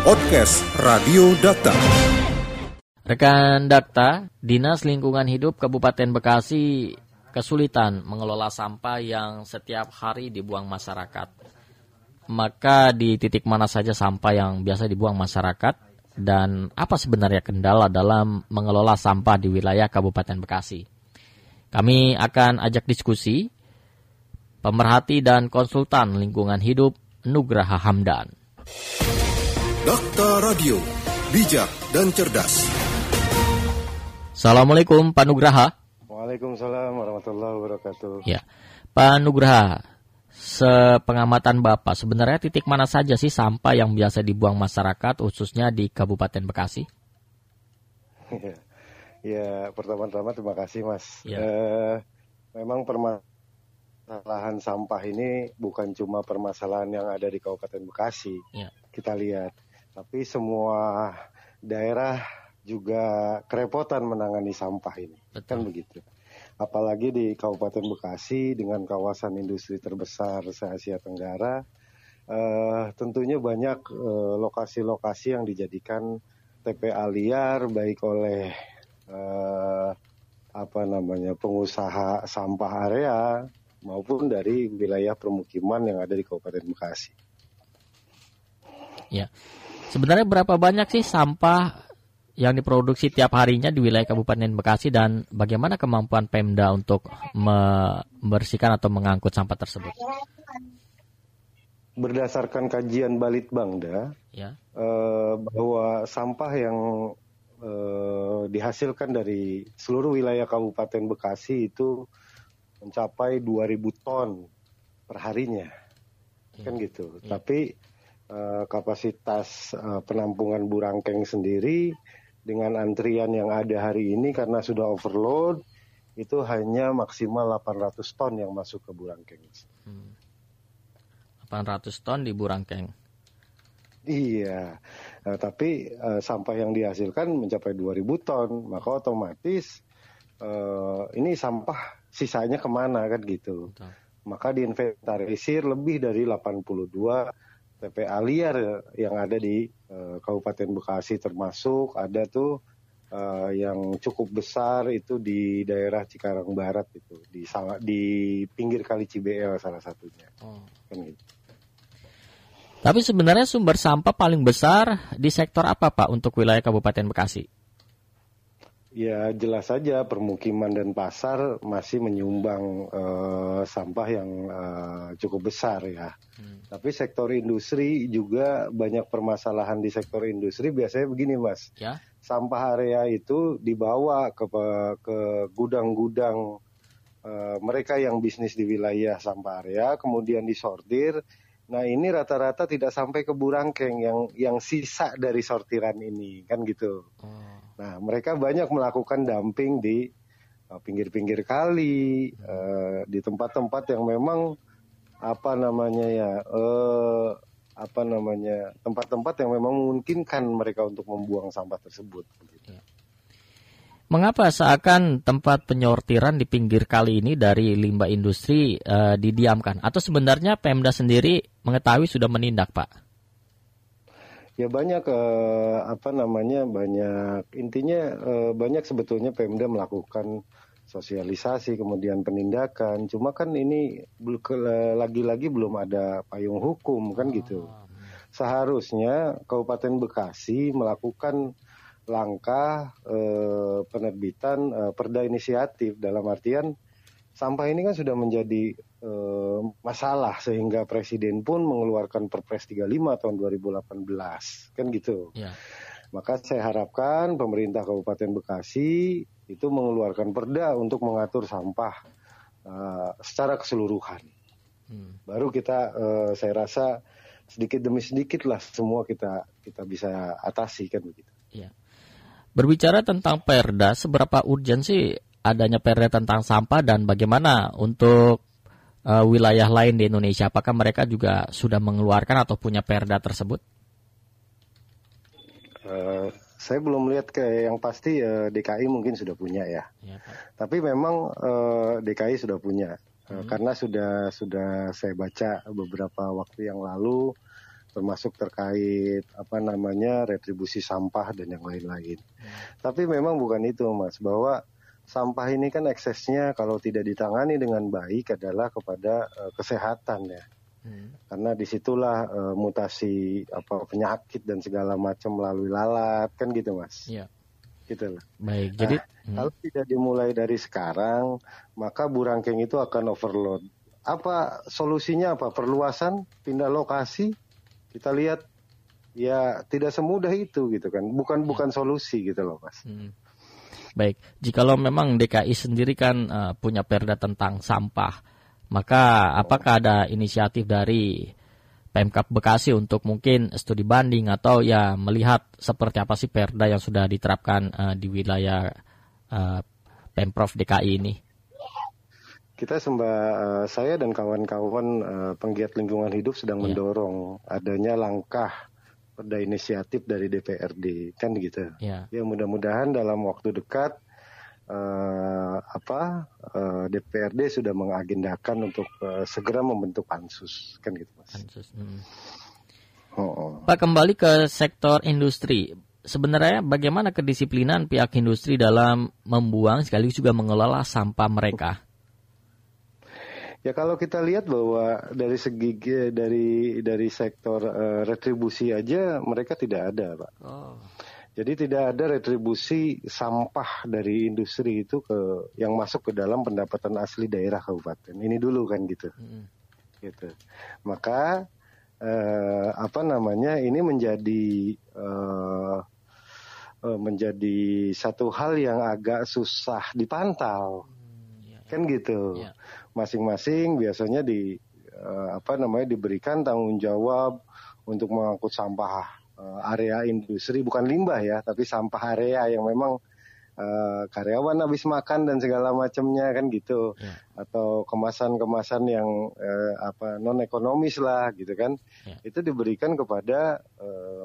Podcast Radio Data. Rekan Dakta, Dinas Lingkungan Hidup Kabupaten Bekasi kesulitan mengelola sampah yang setiap hari dibuang masyarakat. Maka di titik mana saja sampah yang biasa dibuang masyarakat dan apa sebenarnya kendala dalam mengelola sampah di wilayah Kabupaten Bekasi? Kami akan ajak diskusi pemerhati dan konsultan lingkungan hidup Nugraha Hamdan. Dakta Radio, bijak dan cerdas. Assalamualaikum Pak Nugraha. Waalaikumsalam warahmatullahi wabarakatuh. Ya, Pak Nugraha, sepengamatan Bapak, sebenarnya titik mana saja sih sampah yang biasa dibuang masyarakat, khususnya di Kabupaten Bekasi? ya, ya pertama-tama terima kasih Mas. Ya. Eh, memang permasalahan sampah ini bukan cuma permasalahan yang ada di Kabupaten Bekasi. Ya. Kita lihat, tapi semua daerah juga kerepotan menangani sampah ini. Betul. Kan begitu. Apalagi di Kabupaten Bekasi dengan kawasan industri terbesar se-Asia Tenggara, eh, tentunya banyak eh, lokasi-lokasi yang dijadikan TPA liar baik oleh eh, apa namanya pengusaha sampah area maupun dari wilayah permukiman yang ada di Kabupaten Bekasi. Ya. Sebenarnya berapa banyak sih sampah yang diproduksi tiap harinya di wilayah Kabupaten Bekasi dan bagaimana kemampuan Pemda untuk membersihkan atau mengangkut sampah tersebut? Berdasarkan kajian Balitbangda, Ya. eh, bahwa sampah yang eh, dihasilkan dari seluruh wilayah Kabupaten Bekasi itu mencapai 2000 ton perharinya, kan gitu. Ya. Tapi eh, kapasitas eh, penampungan Burangkeng sendiri dengan antrian yang ada hari ini karena sudah overload itu hanya maksimal 800 ton yang masuk ke Burangkeng. 800 ton di Burangkeng. Iya, Nah, tapi eh, sampah yang dihasilkan mencapai 2000 ton, maka otomatis eh, ini sampah sisanya ke mana kan gitu. Betul. Maka diinventarisir lebih dari 82 TPA liar yang ada di eh, Kabupaten Bekasi termasuk ada tuh eh, yang cukup besar itu di daerah Cikarang Barat itu di di pinggir Kali Cibel salah satunya Oh. kan gitu. Tapi sebenarnya sumber sampah paling besar di sektor apa Pak untuk wilayah Kabupaten Bekasi? Ya jelas saja permukiman dan pasar masih menyumbang eh, sampah yang eh, cukup besar ya. Tapi sektor industri juga banyak permasalahan di sektor industri. Biasanya begini mas, Ya. sampah area itu dibawa ke ke gudang-gudang eh, mereka yang bisnis di wilayah sampah area, kemudian disortir. Nah ini rata-rata tidak sampai ke Burangkeng yang yang sisa dari sortiran ini kan gitu. Oh. Nah, mereka banyak melakukan dumping di uh, pinggir-pinggir kali, uh, di tempat-tempat yang memang apa namanya ya, eh, apa namanya tempat-tempat yang memang memungkinkan mereka untuk membuang sampah tersebut. begitu. Mengapa seakan tempat penyortiran di pinggir kali ini dari limbah industri eh, didiamkan? Atau sebenarnya Pemda sendiri mengetahui sudah menindak, Pak? Ya banyak eh, apa namanya banyak intinya eh, banyak sebetulnya Pemda melakukan sosialisasi kemudian penindakan. Cuma kan ini ke- lagi-lagi belum ada payung hukum kan gitu. Seharusnya Kabupaten Bekasi melakukan langkah eh, penerbitan eh, perda inisiatif dalam artian sampah ini kan sudah menjadi eh, masalah sehingga presiden pun mengeluarkan Perpres 35 tahun 2018 kan gitu. Ya. Maka saya harapkan pemerintah Kabupaten Bekasi itu mengeluarkan perda untuk mengatur sampah eh, secara keseluruhan. Hmm. Baru kita eh, saya rasa sedikit demi sedikit lah semua kita kita bisa atasi kan begitu. Berbicara tentang perda, seberapa urgen sih adanya perda tentang sampah dan bagaimana untuk eh, wilayah lain di Indonesia? Apakah mereka juga sudah mengeluarkan atau punya perda tersebut? Eh, saya belum lihat ke yang pasti eh, DKI mungkin sudah punya ya. Ya, Pak. Tapi memang eh, DKI sudah punya Hmm. karena sudah sudah saya baca beberapa waktu yang lalu termasuk terkait apa namanya retribusi sampah dan yang lain-lain. Hmm. Tapi memang bukan itu Mas, bahwa sampah ini kan eksesnya kalau tidak ditangani dengan baik adalah kepada uh, kesehatan ya. Hmm. Karena di situlah uh, mutasi apa penyakit dan segala macam melalui lalat kan gitu mas. Iya. Gitu lah. Baik. Jadi hmm. kalau tidak dimulai dari sekarang maka burangkeng itu akan overload. Apa solusinya apa? Perluasan, pindah lokasi. Kita lihat ya tidak semudah itu gitu kan. Bukan bukan solusi gitu loh mas. Hmm. Baik, jikalau memang DKI sendiri kan uh, punya perda tentang sampah, maka apakah ada inisiatif dari Pemkap Bekasi untuk mungkin studi banding atau ya melihat seperti apa sih perda yang sudah diterapkan uh, di wilayah uh, Pemprov DKI ini? Kita sembah saya dan kawan-kawan uh, penggiat lingkungan hidup sedang yeah. mendorong adanya langkah ada inisiatif dari DPRD kan gitu. Ya, ya mudah-mudahan dalam waktu dekat uh, apa uh, eh, DPRD sudah mengagendakan untuk uh, segera membentuk pansus kan gitu mas. Pansus. Hmm. Oh, oh. Pak kembali ke sektor industri. Sebenarnya bagaimana kedisiplinan pihak industri dalam membuang sekaligus juga mengelola sampah mereka? Ya kalau kita lihat bahwa dari segi dari dari sektor uh, retribusi aja mereka tidak ada, Pak. Oh. Jadi tidak ada retribusi sampah dari industri itu ke yang masuk ke dalam pendapatan asli daerah kabupaten. Ini dulu kan gitu. Hmm. Gitu. Maka uh, apa namanya ini menjadi uh, menjadi satu hal yang agak susah dipantau. Hmm. Kan gitu. Ya masing-masing biasanya di uh, apa namanya diberikan tanggung jawab untuk mengangkut sampah uh, area industri bukan limbah ya tapi sampah area yang memang uh, karyawan habis makan dan segala macamnya kan gitu ya. atau kemasan-kemasan yang uh, apa non ekonomis lah gitu kan ya. itu diberikan kepada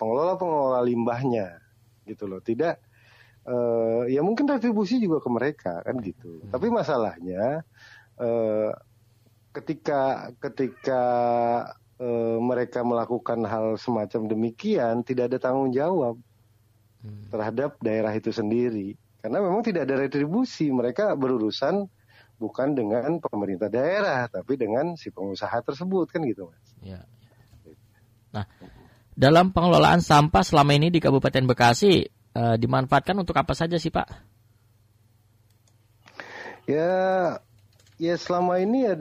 pengelola-pengelola limbahnya gitu loh tidak uh, ya mungkin retribusi juga ke mereka kan gitu hmm. tapi masalahnya Eh, ketika ketika uh, mereka melakukan hal semacam demikian tidak ada tanggung jawab hmm. terhadap daerah itu sendiri karena memang tidak ada retribusi mereka berurusan bukan dengan pemerintah daerah tapi dengan si pengusaha tersebut kan gitu mas. Ya. Nah dalam pengelolaan sampah selama ini di Kabupaten Bekasi uh, dimanfaatkan untuk apa saja sih Pak? Ya Ya selama ini ya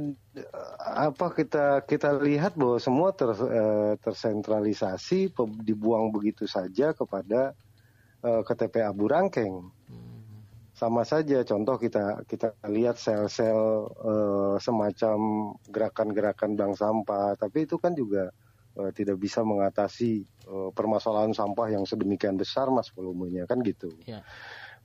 apa kita kita lihat bahwa semua ter, uh, tersentralisasi dibuang begitu saja kepada uh, ke TPA Burangkeng. Sama saja contoh kita kita lihat sel-sel uh, semacam gerakan-gerakan bank sampah, tapi itu kan juga uh, tidak bisa mengatasi uh, permasalahan sampah yang sedemikian besar mas volumenya kan gitu. Ya.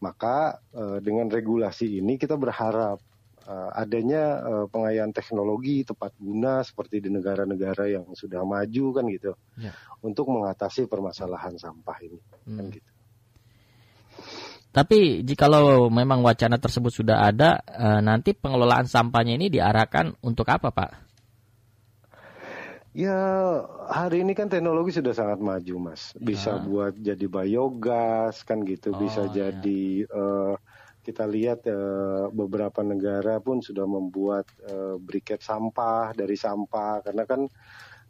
Maka uh, dengan regulasi ini kita berharap uh, adanya uh, pengayaan teknologi tepat guna seperti di negara-negara yang sudah maju kan gitu ya. untuk mengatasi permasalahan sampah ini kan hmm. kan gitu. Tapi jikalau memang wacana tersebut sudah ada, nanti pengelolaan sampahnya ini diarahkan untuk apa, Pak? Ya hari ini kan teknologi sudah sangat maju, Mas. Bisa ya. buat jadi biogas kan gitu, oh, bisa ya. jadi uh, kita lihat uh, beberapa negara pun sudah membuat uh, briket sampah dari sampah karena kan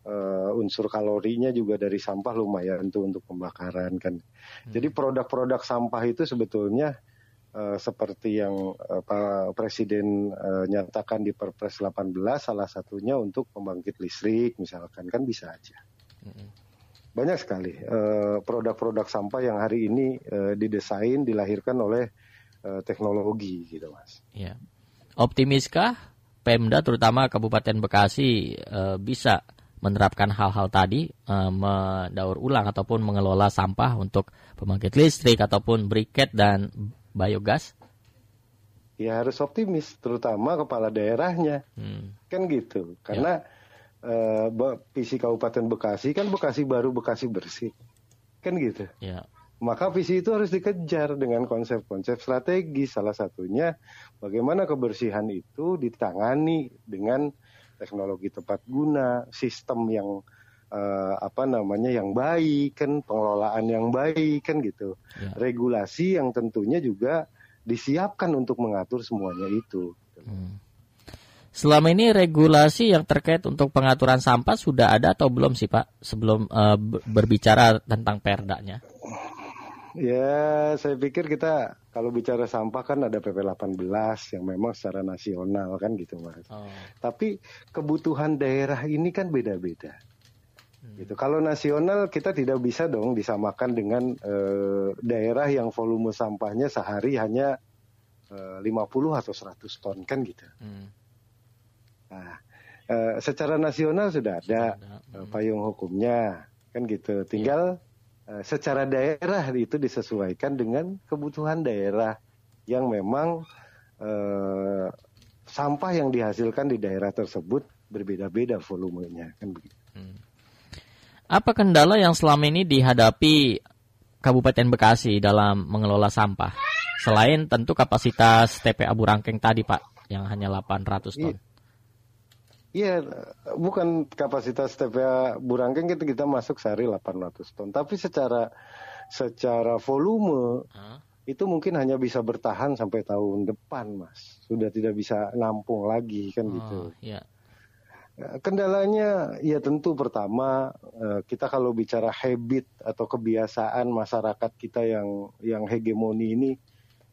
uh, unsur kalorinya juga dari sampah lumayan tuh untuk pembakaran kan. Hmm. Jadi produk-produk sampah itu sebetulnya uh, seperti yang uh, Pak Presiden uh, nyatakan di Perpres 18 salah satunya untuk pembangkit listrik misalkan kan bisa aja. Banyak sekali produk-produk uh, sampah yang hari ini uh, didesain dilahirkan oleh uh, teknologi gitu mas. Ya. Optimiskah Pemda terutama Kabupaten Bekasi uh, bisa menerapkan hal-hal tadi uh, mendaur ulang ataupun mengelola sampah untuk pembangkit listrik ataupun briket dan biogas? Ya harus optimis, terutama kepala daerahnya, hmm. kan gitu. Karena ya. uh, visi Kabupaten Bekasi kan Bekasi baru Bekasi bersih, kan gitu. Ya. Maka visi itu harus dikejar dengan konsep-konsep strategis. Salah satunya bagaimana kebersihan itu ditangani dengan teknologi tepat guna, sistem yang uh, apa namanya yang baik kan pengelolaan yang baik kan gitu ya. regulasi yang tentunya juga disiapkan untuk mengatur semuanya itu hmm. selama ini regulasi yang terkait untuk pengaturan sampah sudah ada atau belum sih pak sebelum uh, berbicara tentang perdanya Ya, saya pikir kita kalau bicara sampah kan ada PP 18 yang memang secara nasional kan gitu Mas. Oh. Tapi kebutuhan daerah ini kan beda-beda. Hmm. Gitu. Kalau nasional kita tidak bisa dong disamakan dengan uh, daerah yang volume sampahnya sehari hanya uh, 50 atau 100 ton kan gitu. Hmm. Nah, uh, secara nasional sudah ada, sudah ada. Hmm. payung hukumnya kan gitu. Tinggal Eh, secara daerah itu disesuaikan dengan kebutuhan daerah yang memang eh, sampah yang dihasilkan di daerah tersebut berbeda-beda volumenya kan begitu. Hmm. Apa kendala yang selama ini dihadapi Kabupaten Bekasi dalam mengelola sampah? Selain tentu kapasitas TPA Burangkeng tadi Pak yang hanya 800 ton. Iya, bukan kapasitas TPA Burangkeng kita kita masuk sehari 800 ton, tapi secara secara volume huh? itu mungkin hanya bisa bertahan sampai tahun depan, Mas. Sudah tidak bisa nampung lagi kan oh, gitu. Iya. Ya, kendalanya ya tentu pertama eh, kita kalau bicara habit atau kebiasaan masyarakat kita yang yang hegemoni ini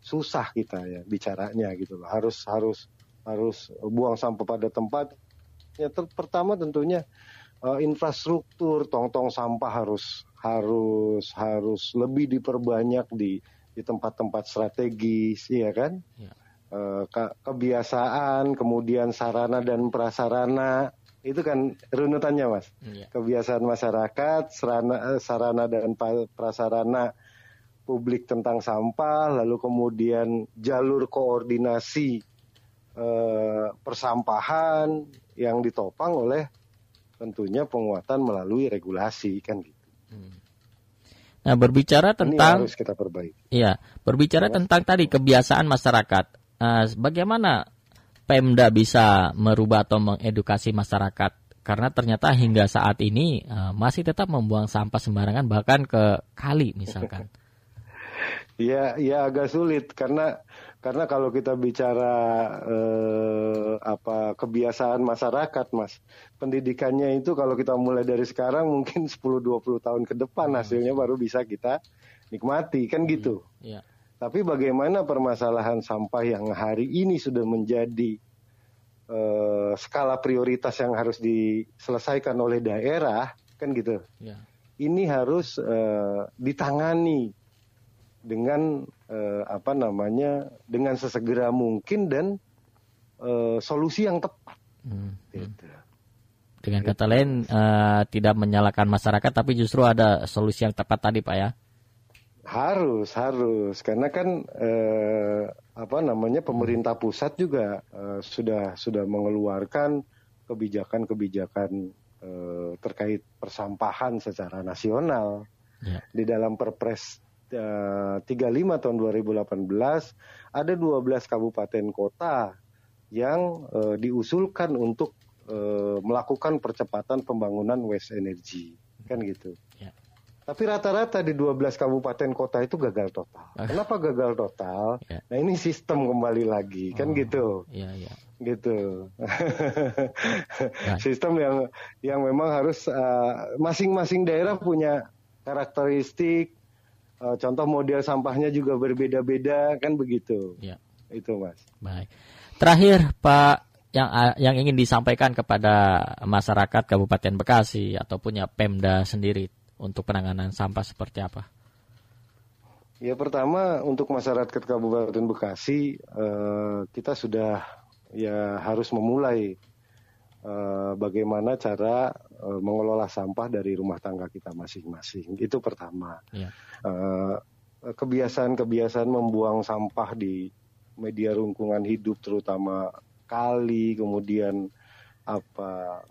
susah kita ya bicaranya gitu loh. Harus harus harus buang sampah pada tempat Ya ter pertama tentunya uh, infrastruktur tong-tong sampah harus harus harus lebih diperbanyak di di tempat-tempat strategis, ya kan? Ya. Uh, ke kebiasaan, kemudian sarana dan prasarana itu kan runutannya, mas. Ya. Kebiasaan masyarakat, sarana, eh, sarana dan prasarana publik tentang sampah, lalu kemudian jalur koordinasi uh, persampahan, yang ditopang oleh tentunya penguatan melalui regulasi kan gitu. Hmm. Nah berbicara tentang Ini harus kita perbaiki. Iya, berbicara tentang tadi kebiasaan masyarakat. Uh, bagaimana Pemda bisa merubah atau mengedukasi masyarakat? Karena ternyata hingga saat ini uh, masih tetap membuang sampah sembarangan bahkan ke kali misalkan. Ya, ya agak sulit karena karena kalau kita bicara eh, apa kebiasaan masyarakat, Mas, pendidikannya itu kalau kita mulai dari sekarang mungkin 10-20 tahun ke depan hmm. hasilnya baru bisa kita nikmati, kan gitu. Hmm. Tapi bagaimana permasalahan sampah yang hari ini sudah menjadi eh, skala prioritas yang harus diselesaikan oleh daerah, kan gitu. Yeah. Ini harus eh, ditangani dengan uh, apa namanya dengan sesegera mungkin dan uh, solusi yang tepat. Hmm. Gitu. Dengan kata lain uh, tidak menyalahkan masyarakat tapi justru ada solusi yang tepat tadi pak ya. Harus harus karena kan uh, apa namanya pemerintah pusat juga uh, sudah sudah mengeluarkan kebijakan-kebijakan uh, terkait persampahan secara nasional. Ya. Di dalam Perpres 35 eh, tahun 2018 ada 12 kabupaten kota yang uh, diusulkan untuk uh, melakukan percepatan pembangunan waste energy kan gitu. Ya. Tapi rata-rata di 12 kabupaten kota itu gagal total. Ah. Kenapa gagal total? Ya. Nah ini sistem kembali lagi kan oh, gitu. Iya iya. Gitu. ya. sistem yang yang memang harus masing-masing uh, daerah punya karakteristik uh, contoh model sampahnya juga berbeda-beda kan begitu. Ya. Itu Mas. Baik. Terakhir Pak yang yang ingin disampaikan kepada masyarakat Kabupaten Bekasi ataupun ya Pemda sendiri untuk penanganan sampah seperti apa? Ya pertama untuk masyarakat Kabupaten Bekasi uh, kita sudah ya harus memulai uh, bagaimana cara uh, mengelola sampah dari rumah tangga kita masing-masing. Itu pertama. Ya. Uh, kebiasaan-kebiasaan membuang sampah di media lingkungan hidup, terutama kali, kemudian apa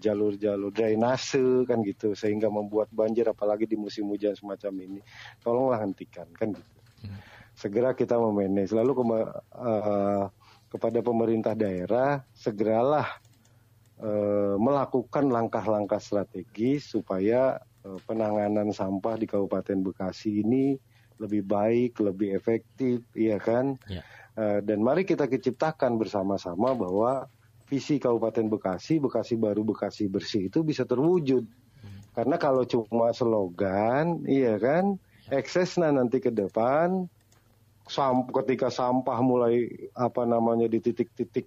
jalur-jalur uh, drainase kan gitu, sehingga membuat banjir, apalagi di musim hujan semacam ini. Tolonglah hentikan kan gitu. Hmm. Segera kita memanage. Lalu uh, kepada pemerintah daerah segeralah eh, melakukan langkah-langkah strategis supaya eh, penanganan sampah di Kabupaten Bekasi ini lebih baik, lebih efektif, iya kan? Ya. Eh, dan mari kita keciptakan bersama-sama bahwa visi Kabupaten Bekasi, Bekasi Baru, Bekasi Bersih itu bisa terwujud. Karena kalau cuma slogan, iya kan, eksesnya nanti ke depan, sam ketika sampah mulai apa namanya di titik-titik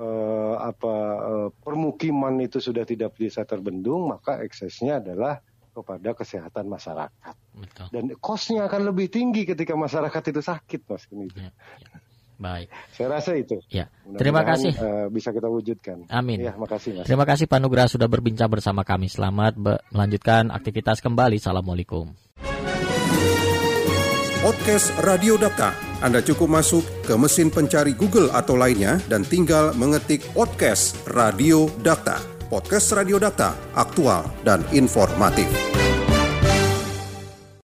eh, apa eh, permukiman itu sudah tidak bisa terbendung, maka eksesnya adalah kepada kesehatan masyarakat. Betul. Dan kosnya akan lebih tinggi ketika masyarakat itu sakit, mas. Ini. Ya, ya. Baik. Saya rasa itu. Ya. Mudah-mudahan, Terima kasih. eh, bisa kita wujudkan. Amin. Ya, makasih mas. Terima kasih Pak Nugraha sudah berbincang bersama kami. Selamat be- melanjutkan aktivitas kembali. Assalamualaikum. Podcast Radio Data. Anda cukup masuk ke mesin pencari Google atau lainnya dan tinggal mengetik podcast Radio Data. Podcast Radio Data, aktual dan informatif.